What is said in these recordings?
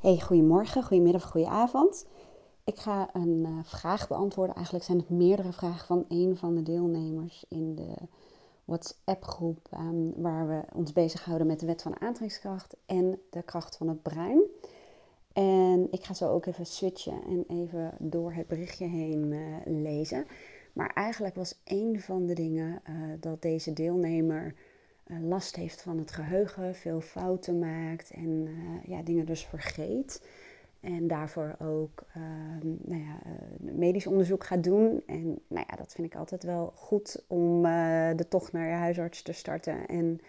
Hey, goedemorgen, goedemiddag, goedenavond. Ik ga een uh, vraag beantwoorden. Eigenlijk zijn het meerdere vragen van een van de deelnemers in de WhatsApp-groep um, waar we ons bezighouden met de wet van aantrekkingskracht en de kracht van het brein. En ik ga zo ook even switchen en even door het berichtje heen uh, lezen. Maar eigenlijk was een van de dingen uh, dat deze deelnemer eh, last heeft van het geheugen, veel fouten maakt en uh, ja, dingen dus vergeet. En daarvoor ook uh, nou ja, medisch onderzoek gaat doen. En nou ja, dat vind ik altijd wel goed om de tocht naar je huisarts te starten. En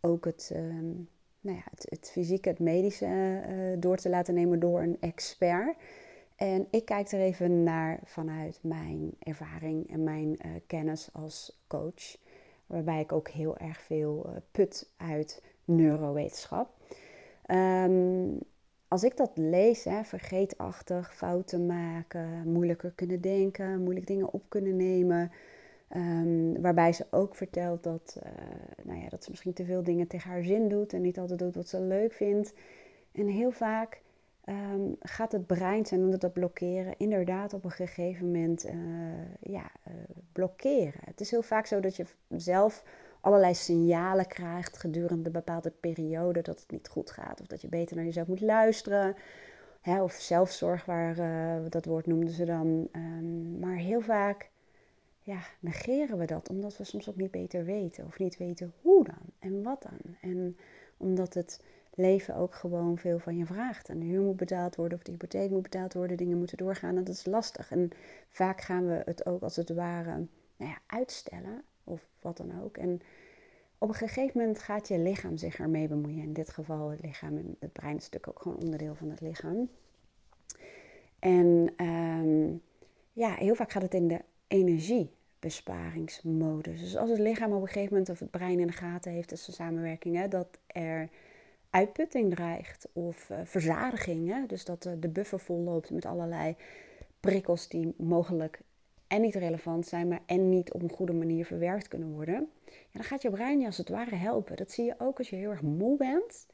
ook het, ehm, nou ja, het, het, fysieke, het medische door te laten nemen door een expert. En ik kijk er even naar vanuit mijn ervaring en mijn kennis als coach. Waarbij ik ook heel erg veel uh, put uit neurowetenschap. Um, als ik dat lees, hè, vergeetachtig, fouten maken, moeilijker kunnen denken, moeilijk dingen op kunnen nemen. Um, waarbij ze ook vertelt dat, uh, nou ja, dat ze misschien te veel dingen tegen haar zin doet en niet altijd doet wat ze leuk vindt. En heel vaak um, gaat het brein, zij noemt dat blokkeren, inderdaad op een gegeven moment uh, ja, uh, blokkeren. Het is heel vaak zo dat je zelf allerlei signalen krijgt gedurende een bepaalde periode dat het niet goed gaat. Of dat je beter naar jezelf moet luisteren. Hè, of zelfzorg, waar, uh, dat woord noemden ze dan. Um, maar heel vaak ja, negeren we dat, omdat we soms ook niet beter weten. Of niet weten hoe dan en wat dan. En omdat het leven ook gewoon veel van je vraagt. En de huur moet betaald worden of de hypotheek moet betaald worden, dingen moeten doorgaan en dat is lastig. En vaak gaan we het ook als het ware nou ja, uitstellen of wat dan ook. En op een gegeven moment gaat je lichaam zich ermee bemoeien. In dit geval het lichaam en het brein is natuurlijk ook gewoon onderdeel van het lichaam. En um, ja, heel vaak gaat het in de energiebesparingsmodus. Dus als het lichaam op een gegeven moment of het brein in de gaten heeft, is de samenwerking, hè, dat er uitputting dreigt of uh, verzadiging. Hè? Dus dat uh, de buffer vol loopt met allerlei prikkels die mogelijk en niet relevant zijn, maar en niet op een goede manier verwerkt kunnen worden. Dan gaat je brein je als het ware helpen. Dat zie je ook als je heel erg moe bent.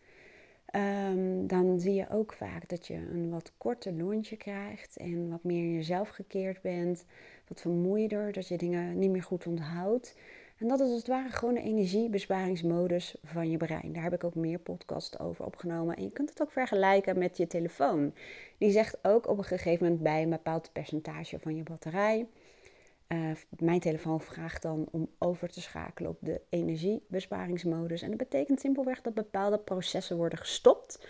Um, dan zie je ook vaak dat je een wat korter lontje krijgt en wat meer in jezelf gekeerd bent, wat vermoeider, dat je dingen niet meer goed onthoudt. En dat is als het ware gewoon de energiebesparingsmodus van je brein. Daar heb ik ook meer podcasts over opgenomen. En je kunt het ook vergelijken met je telefoon. Die zegt ook op een gegeven moment bij een bepaald percentage van je batterij. Uh, mijn telefoon vraagt dan om over te schakelen op de energiebesparingsmodus. En dat betekent simpelweg dat bepaalde processen worden gestopt.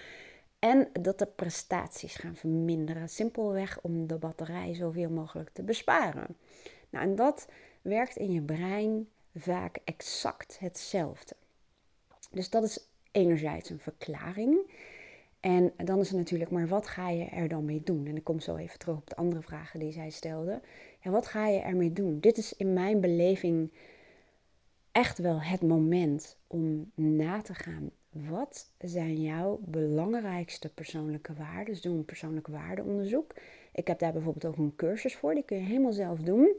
En dat de prestaties gaan verminderen. Simpelweg om de batterij zoveel mogelijk te besparen. Nou, en dat werkt in je brein vaak exact hetzelfde. Dus dat is enerzijds een verklaring. En dan is het natuurlijk, maar wat ga je er dan mee doen? En ik kom zo even terug op de andere vragen die zij stelde. Ja, wat ga je ermee doen? Dit is in mijn beleving echt wel het moment om na te gaan. Wat zijn jouw belangrijkste persoonlijke waarden? Dus doe een persoonlijk waardeonderzoek. Ik heb daar bijvoorbeeld ook een cursus voor, die kun je helemaal zelf doen.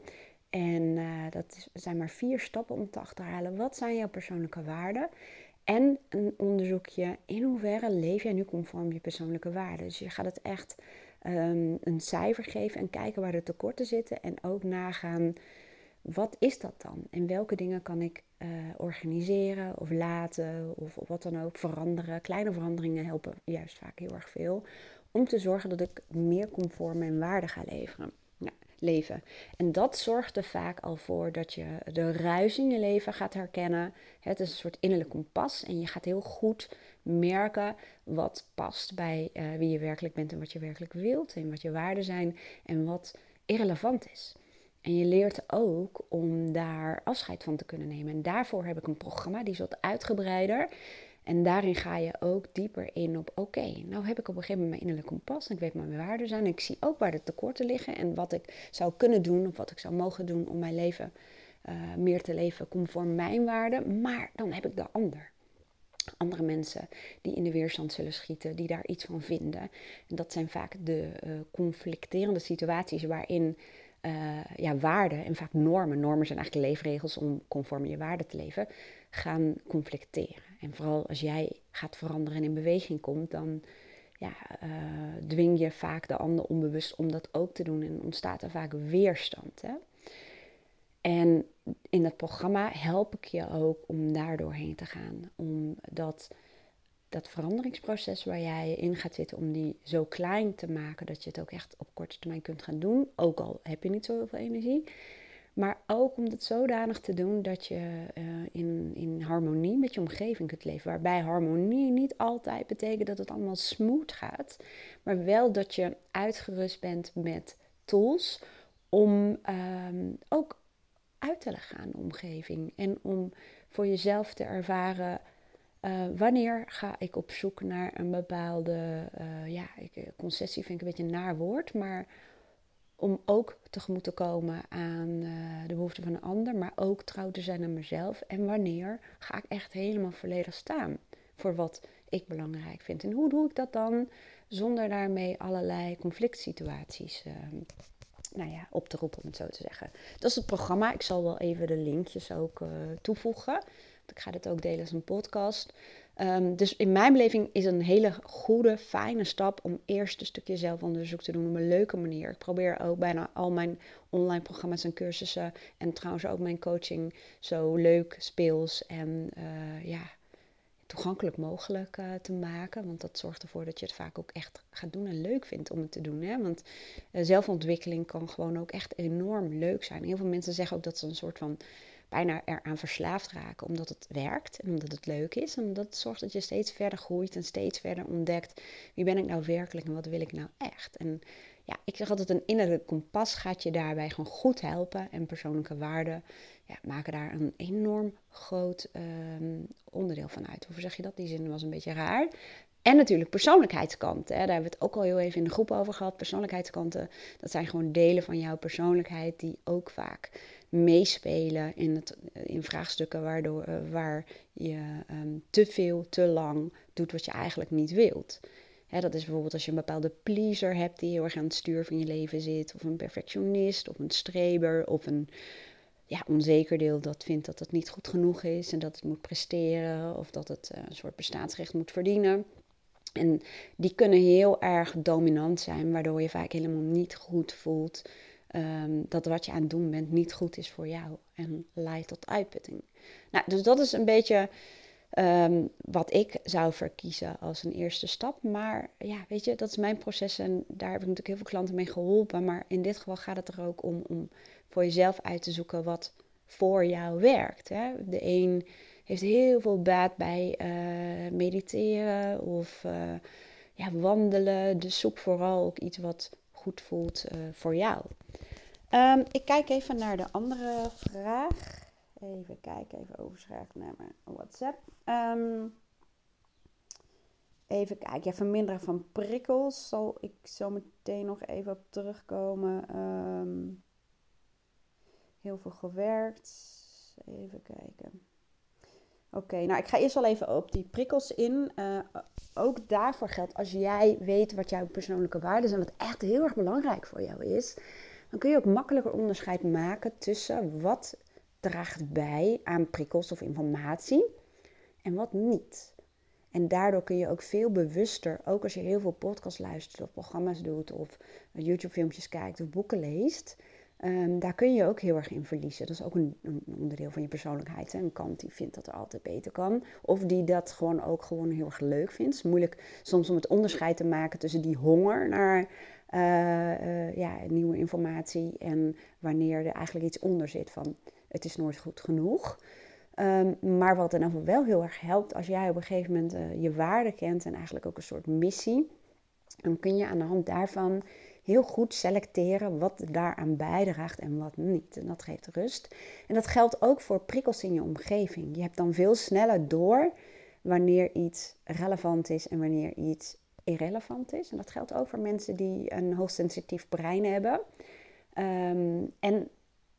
En uh, dat zijn maar vier stappen om te achterhalen. Wat zijn jouw persoonlijke waarden? En een onderzoekje in hoeverre leef jij nu conform je persoonlijke waarden. Dus je gaat het echt um, een cijfer geven en kijken waar de tekorten zitten. En ook nagaan, wat is dat dan? En welke dingen kan ik uh, organiseren of laten of, of wat dan ook veranderen? Kleine veranderingen helpen juist vaak heel erg veel. Om te zorgen dat ik meer conform mijn waarden ga leveren leven. En dat zorgt er vaak al voor dat je de ruis in je leven gaat herkennen. Het is een soort innerlijk kompas en je gaat heel goed merken wat past bij uh, wie je werkelijk bent en wat je werkelijk wilt en wat je waarden zijn en wat irrelevant is. En je leert ook om daar afscheid van te kunnen nemen. En daarvoor heb ik een programma, die is wat uitgebreider. En daarin ga je ook dieper in op, oké, nou heb ik op een gegeven moment mijn innerlijke kompas en ik weet wat mijn waarden zijn. En ik zie ook waar de tekorten liggen en wat ik zou kunnen doen of wat ik zou mogen doen om mijn leven uh, meer te leven conform mijn waarden. Maar dan heb ik de ander. Andere mensen die in de weerstand zullen schieten, die daar iets van vinden. En dat zijn vaak de uh, conflicterende situaties waarin uh, ja, waarden en vaak normen, normen zijn eigenlijk leefregels om conform je waarden te leven, gaan conflicteren. En vooral als jij gaat veranderen en in beweging komt, dan ja, uh, dwing je vaak de ander onbewust om dat ook te doen en ontstaat er vaak weerstand. Hè? En in dat programma help ik je ook om daar doorheen te gaan. Om dat, dat veranderingsproces waar jij in gaat zitten, om die zo klein te maken dat je het ook echt op korte termijn kunt gaan doen. Ook al heb je niet zo heel veel energie. Maar ook om het zodanig te doen dat je uh, in, in harmonie met je omgeving kunt leven. Waarbij harmonie niet altijd betekent dat het allemaal smooth gaat. Maar wel dat je uitgerust bent met tools om um, ook uit te leggen aan de omgeving. En om voor jezelf te ervaren. Uh, wanneer ga ik op zoek naar een bepaalde, uh, ja, ik, concessie vind ik een beetje een naar woord, maar om ook tegemoet te komen aan uh, de behoeften van een ander, maar ook trouw te zijn aan mezelf. En wanneer ga ik echt helemaal volledig staan voor wat ik belangrijk vind. En hoe doe ik dat dan zonder daarmee allerlei conflict situaties uh, nou ja, op te roepen, om het zo te zeggen. Dat is het programma. Ik zal wel even de linkjes ook uh, toevoegen. Ik ga dit ook delen als een podcast. Um, dus in mijn beleving is een hele goede, fijne stap om eerst een stukje zelfonderzoek te doen op een leuke manier. Ik probeer ook bijna al mijn online programma's en cursussen en trouwens ook mijn coaching zo leuk, speels en uh, ja, toegankelijk mogelijk uh, te maken. Want dat zorgt ervoor dat je het vaak ook echt gaat doen en leuk vindt om het te doen. Hè? Want uh, zelfontwikkeling kan gewoon ook echt enorm leuk zijn. Heel veel mensen zeggen ook dat ze een soort van bijna eraan verslaafd raken, omdat het werkt en omdat het leuk is. En het zorgt dat je steeds verder groeit en steeds verder ontdekt wie ben ik nou werkelijk en wat wil ik nou echt. En ja, ik zeg altijd een innerlijk kompas gaat je daarbij gewoon goed helpen. En persoonlijke waarden ja, maken daar een enorm groot um, onderdeel van uit. Hoe zeg je dat? Die zin was een beetje raar. En natuurlijk persoonlijkheidskanten. Daar hebben we het ook al heel even in de groep over gehad. Persoonlijkheidskanten, dat zijn gewoon delen van jouw persoonlijkheid die ook vaak meespelen in, het, in vraagstukken waardoor, uh, waar je um, te veel, te lang doet wat je eigenlijk niet wilt. Hè, dat is bijvoorbeeld als je een bepaalde pleaser hebt die heel erg aan het stuur van je leven zit, of een perfectionist, of een streber, of een ja, onzeker deel dat vindt dat het niet goed genoeg is en dat het moet presteren, of dat het uh, een soort bestaansrecht moet verdienen. En die kunnen heel erg dominant zijn, waardoor je vaak helemaal niet goed voelt um, dat wat je aan het doen bent niet goed is voor jou en leidt tot uitputting. Nou, dus dat is een beetje um, wat ik zou verkiezen als een eerste stap. Maar ja, weet je, dat is mijn proces en daar heb ik natuurlijk heel veel klanten mee geholpen. Maar in dit geval gaat het er ook om, om voor jezelf uit te zoeken wat voor jou werkt. Hè? De een heeft heel veel baat bij uh, mediteren of uh, ja, wandelen. Dus zoek vooral ook iets wat goed voelt uh, voor jou. Um, ik kijk even naar de andere vraag. Even kijken, even overschakelen naar mijn WhatsApp. Um, even kijken, ja, verminderen van prikkels zal ik zo meteen nog even op terugkomen. Um, heel veel gewerkt. Even kijken. Oké, nou ik ga eerst wel even op die prikkels in. Uh, ook daarvoor geldt, als jij weet wat jouw persoonlijke waarden zijn, wat echt heel erg belangrijk voor jou is, dan kun je ook makkelijker onderscheid maken tussen wat draagt bij aan prikkels of informatie en wat niet. En daardoor kun je ook veel bewuster, ook als je heel veel podcasts luistert of programma's doet of YouTube-filmpjes kijkt of boeken leest, Um, daar kun je ook heel erg in verliezen. Dat is ook een, onderdeel van je persoonlijkheid. Hè? Een kant die vindt dat er altijd beter kan. Of die dat gewoon ook gewoon heel erg leuk vindt. Het is moeilijk soms om het onderscheid te maken tussen die honger naar uh, uh, ja, nieuwe informatie en wanneer er eigenlijk iets onder zit van het is nooit goed genoeg. Um, maar wat er dan wel heel erg helpt als jij op een gegeven moment uh, je waarde kent en eigenlijk ook een soort missie, dan kun je aan de hand daarvan heel goed selecteren wat daaraan bijdraagt en wat niet. En dat geeft rust. En dat geldt ook voor prikkels in je omgeving. Je hebt dan veel sneller door wanneer iets relevant is en wanneer iets irrelevant is. En dat geldt ook voor mensen die een hoogsensitief brein hebben. Um, en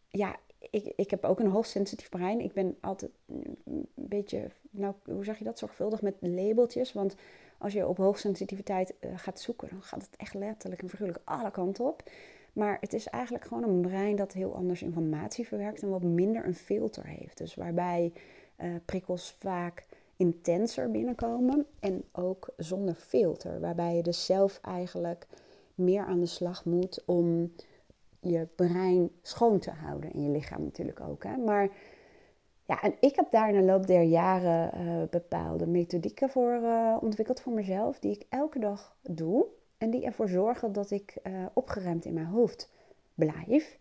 ja, ik, ik heb ook een hoogsensitief brein. Ik ben altijd een beetje, nou, hoe zeg je dat, zorgvuldig met labeltjes. Want als je op hoogsensitiviteit uh, gaat zoeken, dan gaat het echt letterlijk en figuurlijk alle kanten op. Maar het is eigenlijk gewoon een brein dat heel anders informatie verwerkt en wat minder een filter heeft. Dus waarbij uh, prikkels vaak intenser binnenkomen en ook zonder filter. Waarbij je dus zelf eigenlijk meer aan de slag moet om je brein schoon te houden. En je lichaam natuurlijk ook. Hè? Maar ja, en ik heb daar in de loop der jaren uh, bepaalde methodieken voor uh, ontwikkeld voor mezelf. Die ik elke dag doe. En die ervoor zorgen dat ik uh, opgeruimd in mijn hoofd blijf.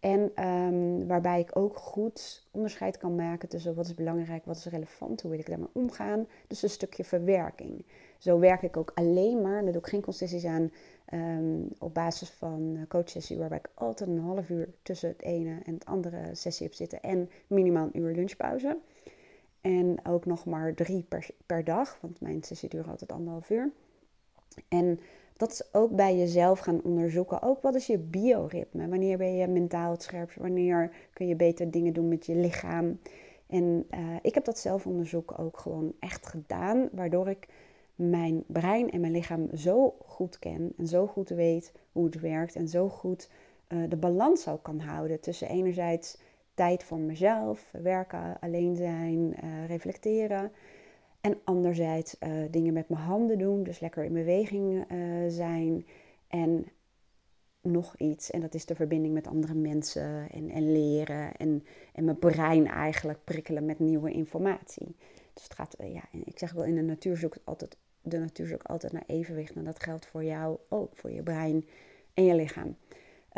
En um, waarbij ik ook goed onderscheid kan maken tussen wat is belangrijk, wat is relevant, hoe wil ik daarmee omgaan. Dus een stukje verwerking. Zo werk ik ook alleen maar, daar doe ik geen concessies aan, um, op basis van coachsessie, waarbij ik altijd een half uur tussen het ene en het andere sessie heb zitten en minimaal een uur lunchpauze. En ook nog maar drie per, dag, want mijn sessie duurt altijd anderhalf uur. En dat is ook bij jezelf gaan onderzoeken. Ook wat is je bioritme? Wanneer ben je mentaal het? Wanneer kun je beter dingen doen met je lichaam? En uh, ik heb dat zelfonderzoek ook gewoon echt gedaan, waardoor ik mijn brein en mijn lichaam zo goed ken en zo goed weet hoe het werkt en zo goed uh, de balans ook kan houden tussen enerzijds tijd voor mezelf, werken, alleen zijn, uh, reflecteren. En anderzijds uh, dingen met mijn handen doen, dus lekker in beweging zijn. En nog iets, en dat is de verbinding met andere mensen en, en leren. En, en mijn brein eigenlijk prikkelen met nieuwe informatie. Dus het gaat, ja, ik zeg wel, in de natuur zoekt altijd de natuur zoekt altijd naar evenwicht. En dat geldt voor jou ook, voor je brein en je lichaam.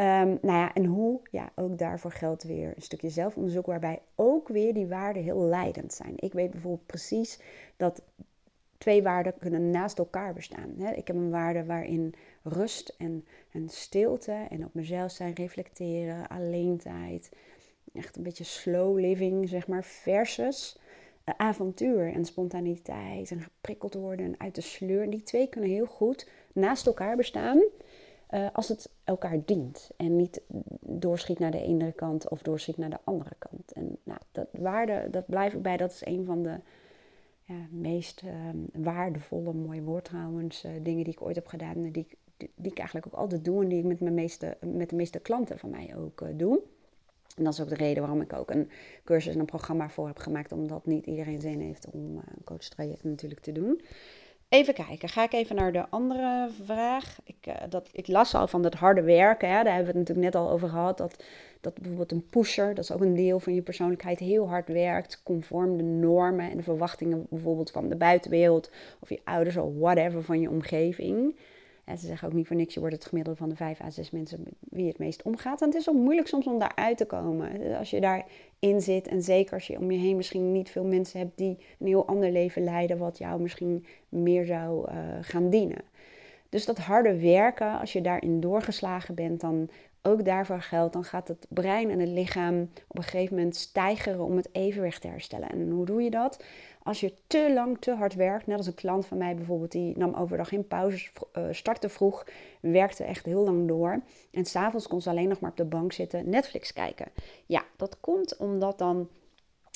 Um, nou ja, en hoe? Ja, ook daarvoor geldt weer een stukje zelfonderzoek, waarbij ook weer die waarden heel leidend zijn. Ik weet bijvoorbeeld precies dat twee waarden kunnen naast elkaar bestaan. Ik heb een waarde waarin rust en, en stilte en op mezelf zijn, reflecteren, alleen tijd, echt een beetje slow living, zeg maar, versus avontuur en spontaniteit en geprikkeld worden en uit de sleur. Die twee kunnen heel goed naast elkaar bestaan uh, als het elkaar dient. En niet doorschiet naar de ene kant of doorschiet naar de andere kant. En nou, dat waarde, dat blijf ik bij. Dat is een van de ja, meest uh, waardevolle, mooie woord trouwens, uh, dingen die ik ooit heb gedaan. En die, die, die, ik eigenlijk ook altijd doe en die ik met, mijn meeste, met de meeste klanten van mij ook doe. En dat is ook de reden waarom ik ook een cursus en een programma voor heb gemaakt. Omdat niet iedereen zin heeft om uh, een coachtraject natuurlijk te doen. Even kijken, ga ik even naar de andere vraag. Ik, uh, dat, ik las al van dat harde werken, hè, daar hebben we het natuurlijk net al over gehad. Dat, dat bijvoorbeeld een pusher, dat is ook een deel van je persoonlijkheid, heel hard werkt. Conform de normen en de verwachtingen bijvoorbeeld van de buitenwereld. Of je ouders of whatever van je omgeving. En ze zeggen ook niet voor niks, je wordt het gemiddelde van de vijf à zes mensen wie het meest omgaat. En het is ook moeilijk soms om daaruit te komen. Als je daarin zit en zeker als je om je heen misschien niet veel mensen hebt die een heel ander leven leiden, wat jou misschien meer zou uh, gaan dienen. Dus dat harde werken, als je daarin doorgeslagen bent, dan ook daarvoor geldt, dan gaat het brein en het lichaam op een gegeven moment stijgeren om het evenwicht te herstellen. En hoe doe je dat? Als je te lang, te hard werkt, net als een klant van mij bijvoorbeeld, die nam overdag geen pauze, uh, startte vroeg, werkte echt heel lang door. En s'avonds kon ze alleen nog maar op de bank zitten, Netflix kijken. Ja, dat komt omdat dan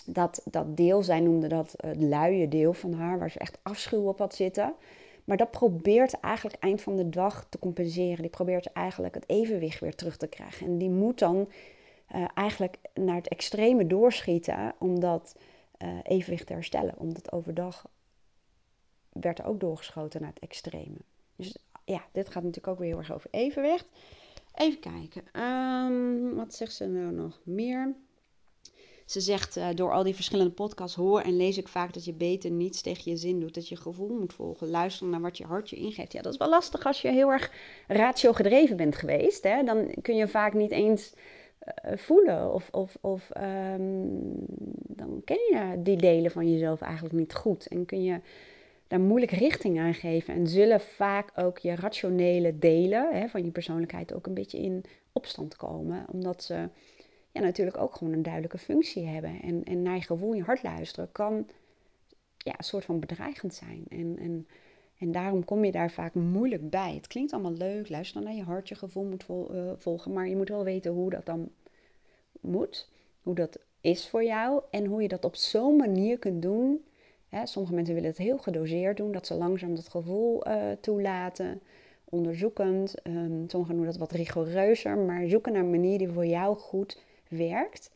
dat, dat deel, zij noemde dat het luie deel van haar, waar ze echt afschuw op had zitten. Maar dat probeert eigenlijk eind van de dag te compenseren. Die probeert eigenlijk het evenwicht weer terug te krijgen. En die moet dan uh, eigenlijk naar het extreme doorschieten, omdat uh, evenwicht te herstellen. Omdat overdag werd er ook doorgeschoten naar het extreme. Dus ja, dit gaat natuurlijk ook weer heel erg over evenwicht. Even kijken. Um, wat zegt ze nou nog meer? Ze zegt, uh, door al die verschillende podcasts hoor en lees ik vaak dat je beter niets tegen je zin doet. Dat je gevoel moet volgen. Luisteren naar wat je hart je ingeeft. Ja, dat is wel lastig als je heel erg ratio gedreven bent geweest. Hè? Dan kun je vaak niet eens voelen. Of, of, of um, dan ken je die delen van jezelf eigenlijk niet goed. En kun je daar moeilijk richting aan geven. En zullen vaak ook je rationele delen hè, van je persoonlijkheid ook een beetje in opstand komen. Omdat ze ja, natuurlijk ook gewoon een duidelijke functie hebben. En, en naar je gevoel, je hart luisteren kan ja, een soort van bedreigend zijn. En, en, en daarom kom je daar vaak moeilijk bij. Het klinkt allemaal leuk, luister naar je hart, je gevoel moet vol, uh, volgen. Maar je moet wel weten hoe dat dan moet. Hoe dat is voor jou. En hoe je dat op zo'n manier kunt doen. Hè, sommige mensen willen het heel gedoseerd doen. Dat ze langzaam dat gevoel uh, toelaten. Onderzoekend. Um, sommigen doen dat wat rigoureuzer. Maar zoeken naar een manier die voor jou goed werkt.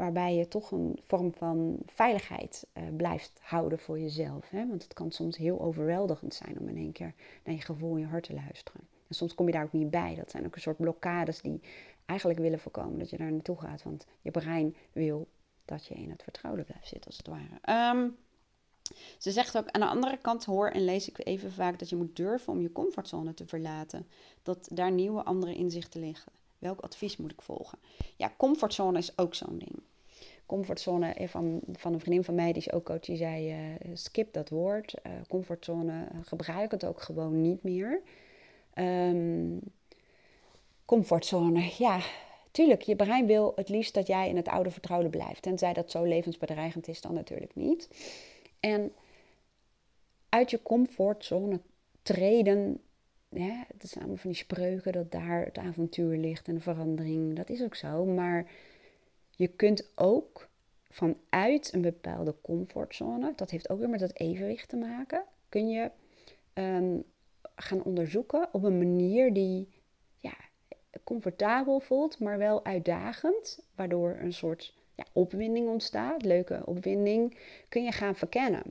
Waarbij je toch een vorm van veiligheid uh, blijft houden voor jezelf. Hè? Want het kan soms heel overweldigend zijn om in één keer naar je gevoel en je hart te luisteren. En soms kom je daar ook niet bij. Dat zijn ook een soort blokkades die eigenlijk willen voorkomen dat je daar naartoe gaat. Want je brein wil dat je in het vertrouwde blijft zitten, als het ware. Um, ze zegt ook, aan de andere kant hoor en lees ik even vaak dat je moet durven om je comfortzone te verlaten. Dat daar nieuwe, andere inzichten liggen. Welk advies moet ik volgen? Ja, comfortzone is ook zo'n ding. Comfortzone eh, van, van een vriendin van mij, die is ook coach, die zei: uh, skip dat woord. Uh, comfortzone, gebruik het ook gewoon niet meer. Um, comfortzone, ja, tuurlijk, je brein wil het liefst dat jij in het oude vertrouwde blijft. Tenzij dat zo levensbedreigend is, dan natuurlijk niet. En uit je comfortzone treden, ja, dat zijn allemaal van die spreuken dat daar het avontuur ligt en de verandering. Dat is ook zo. Maar je kunt ook vanuit een bepaalde comfortzone, dat heeft ook weer met het evenwicht te maken, kun je ehm, gaan onderzoeken op een manier die ja, comfortabel voelt, maar wel uitdagend, waardoor een soort ja, opwinding ontstaat, leuke opwinding, kun je gaan verkennen.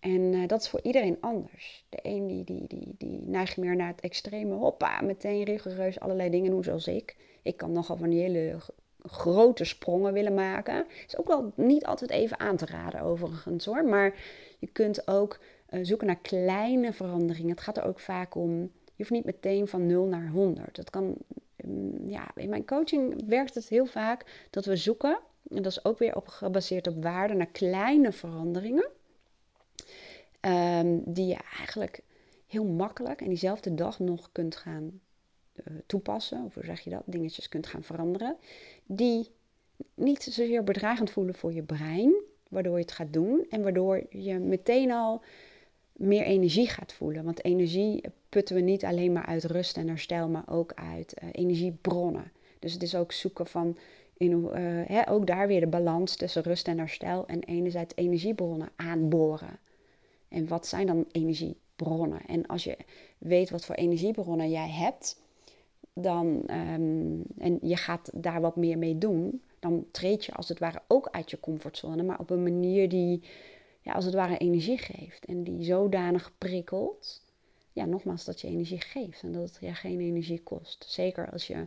En uh, dat is voor iedereen anders. De een die, die, die, die neigt meer naar het extreme, hoppa, meteen rigoureus allerlei dingen doen zoals ik. Ik kan nogal van die hele grote sprongen willen maken. Is ook wel niet altijd even aan te raden overigens hoor. Maar je kunt ook uh, zoeken naar kleine veranderingen. Het gaat er ook vaak om, je hoeft niet meteen van 0 naar 100. Dat kan, um, ja, in mijn coaching werkt het heel vaak dat we zoeken en dat is ook weer op, gebaseerd op waarde naar kleine veranderingen. Um, die je eigenlijk heel makkelijk en diezelfde dag nog kunt gaan uh, toepassen. Of hoe zeg je dat? Dingetjes kunt gaan veranderen. Die niet zozeer bedragend voelen voor je brein. Waardoor je het gaat doen. En waardoor je meteen al meer energie gaat voelen. Want energie putten we niet alleen maar uit rust en herstel, maar ook uit uh, energiebronnen. Dus het is ook zoeken van in, uh, hè, ook daar weer de balans tussen rust en herstel en enerzijds energiebronnen aanboren. En wat zijn dan energiebronnen? En als je weet wat voor energiebronnen jij hebt, dan, um, en je gaat daar wat meer mee doen, dan treed je als het ware ook uit je comfortzone, maar op een manier die ja, als het ware energie geeft. En die zodanig prikkelt, ja, nogmaals, dat je energie geeft en dat het je geen energie kost. Zeker als je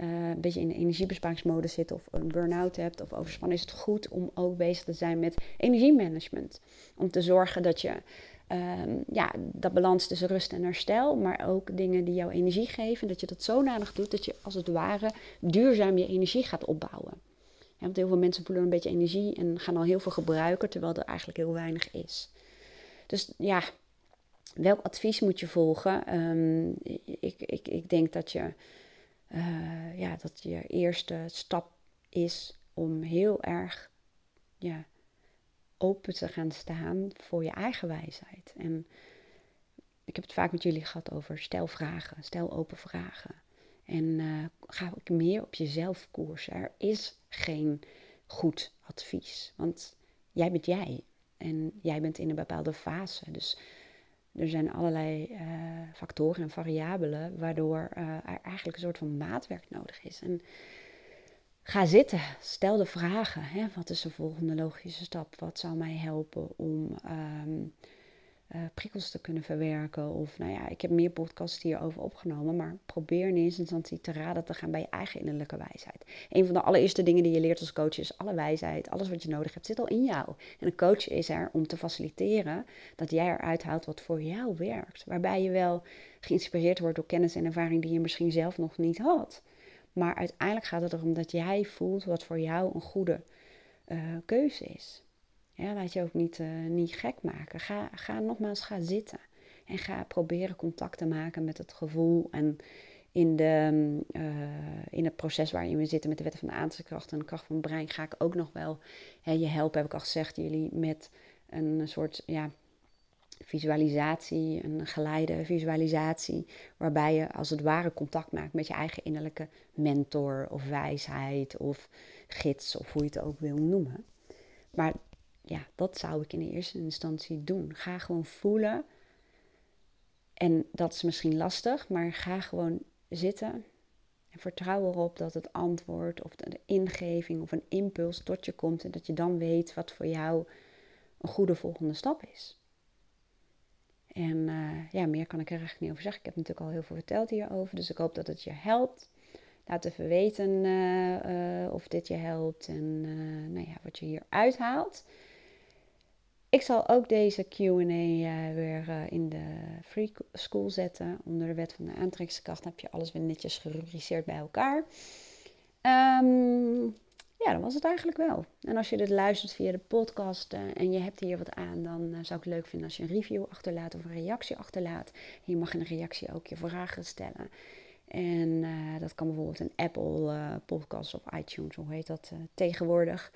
uh, een beetje in de energiebesparingsmodus zit of een burn-out hebt of overspannen, is het goed om ook bezig te zijn met energiemanagement. Om te zorgen dat je um, ja, dat balans tussen rust en herstel, maar ook dingen die jou energie geven, dat je dat zodanig doet dat je als het ware duurzaam je energie gaat opbouwen. Want heel veel mensen voelen een beetje energie en gaan al heel veel gebruiken, terwijl er eigenlijk heel weinig is. Dus ja, welk advies moet je volgen? Um, ik, ik, ik denk dat je uh, ja, dat je eerste stap is om heel erg ja, open te gaan staan voor je eigen wijsheid. En ik heb het vaak met jullie gehad over stel vragen, stel open vragen. En uh, ga ook meer op jezelf koersen. Er is geen goed advies, want jij bent jij. En jij bent in een bepaalde fase. Dus er zijn allerlei uh, factoren en variabelen waardoor uh, er eigenlijk een soort van maatwerk nodig is. En ga zitten, stel de vragen. Hè? Wat is de volgende logische stap? Wat zou mij helpen om um, uh, prikkels te kunnen verwerken. Of nou ja, ik heb meer podcasts hierover opgenomen, maar probeer in eerste instantie te raden te gaan bij je eigen innerlijke wijsheid. Een van de allereerste dingen die je leert als coach is alle wijsheid, alles wat je nodig hebt, zit al in jou. En een coach is er om te faciliteren dat jij eruit haalt wat voor jou werkt. Waarbij je wel geïnspireerd wordt door kennis en ervaring die je misschien zelf nog niet had. Maar uiteindelijk gaat het erom dat jij voelt wat voor jou een goede uh, keuze is. Laat je ook niet, uh, niet gek maken. Ga, ga nogmaals, ga zitten. En ga proberen contact te maken met het gevoel. En in, de, uh, in het proces waarin we zitten met de wetten van de aantrekkingskracht en de kracht van het brein, ga ik ook nog wel hè, je helpen, heb ik al gezegd, jullie met een soort ja, visualisatie, een geleide visualisatie, waarbij je als het ware contact maakt met je eigen innerlijke mentor of wijsheid of gids of hoe je het ook wil noemen. Maar ja, dat zou ik in eerste instantie doen. Ga gewoon voelen. En dat is misschien lastig, maar ga gewoon zitten. En vertrouw erop dat het antwoord of de ingeving of een impuls tot je komt en dat je dan weet wat voor jou een goede volgende stap is. En uh, ja, meer kan ik er eigenlijk niet over zeggen. Ik heb natuurlijk al heel veel verteld hierover, dus ik hoop dat het je helpt. Laat even weten uh, of dit je helpt en nou ja, wat je hier uithaalt. Ik zal ook deze QA weer in de free school zetten. Onder de wet van de aantrekkingskracht heb je alles weer netjes gerubriceerd bij elkaar. Um, ja, dat was het eigenlijk wel. En als je dit luistert via de podcast uh, en je hebt hier wat aan, dan zou ik het leuk vinden als je een review achterlaat of een reactie achterlaat. Je mag in een reactie ook je vragen stellen. En dat kan bijvoorbeeld een Apple podcast of iTunes, hoe heet dat tegenwoordig.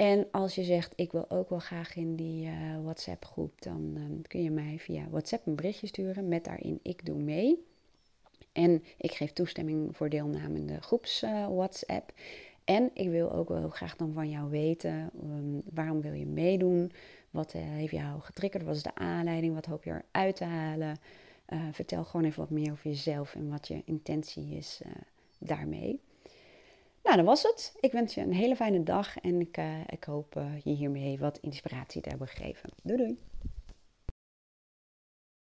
En als je zegt, ik wil ook wel graag in die WhatsApp groep, dan kun je mij via WhatsApp een berichtje sturen met daarin ik doe mee. En ik geef toestemming voor deelname in de groeps WhatsApp. En ik wil ook wel graag dan van jou weten, um, waarom wil je meedoen? Wat uh, heeft jou getriggerd? Wat is de aanleiding? Wat hoop je eruit te halen? Vertel gewoon even wat meer over jezelf en wat je intentie is daarmee. Nou, dat was het. Ik wens je een hele fijne dag en ik, ik hoop je hiermee wat inspiratie te hebben gegeven. Doei doei!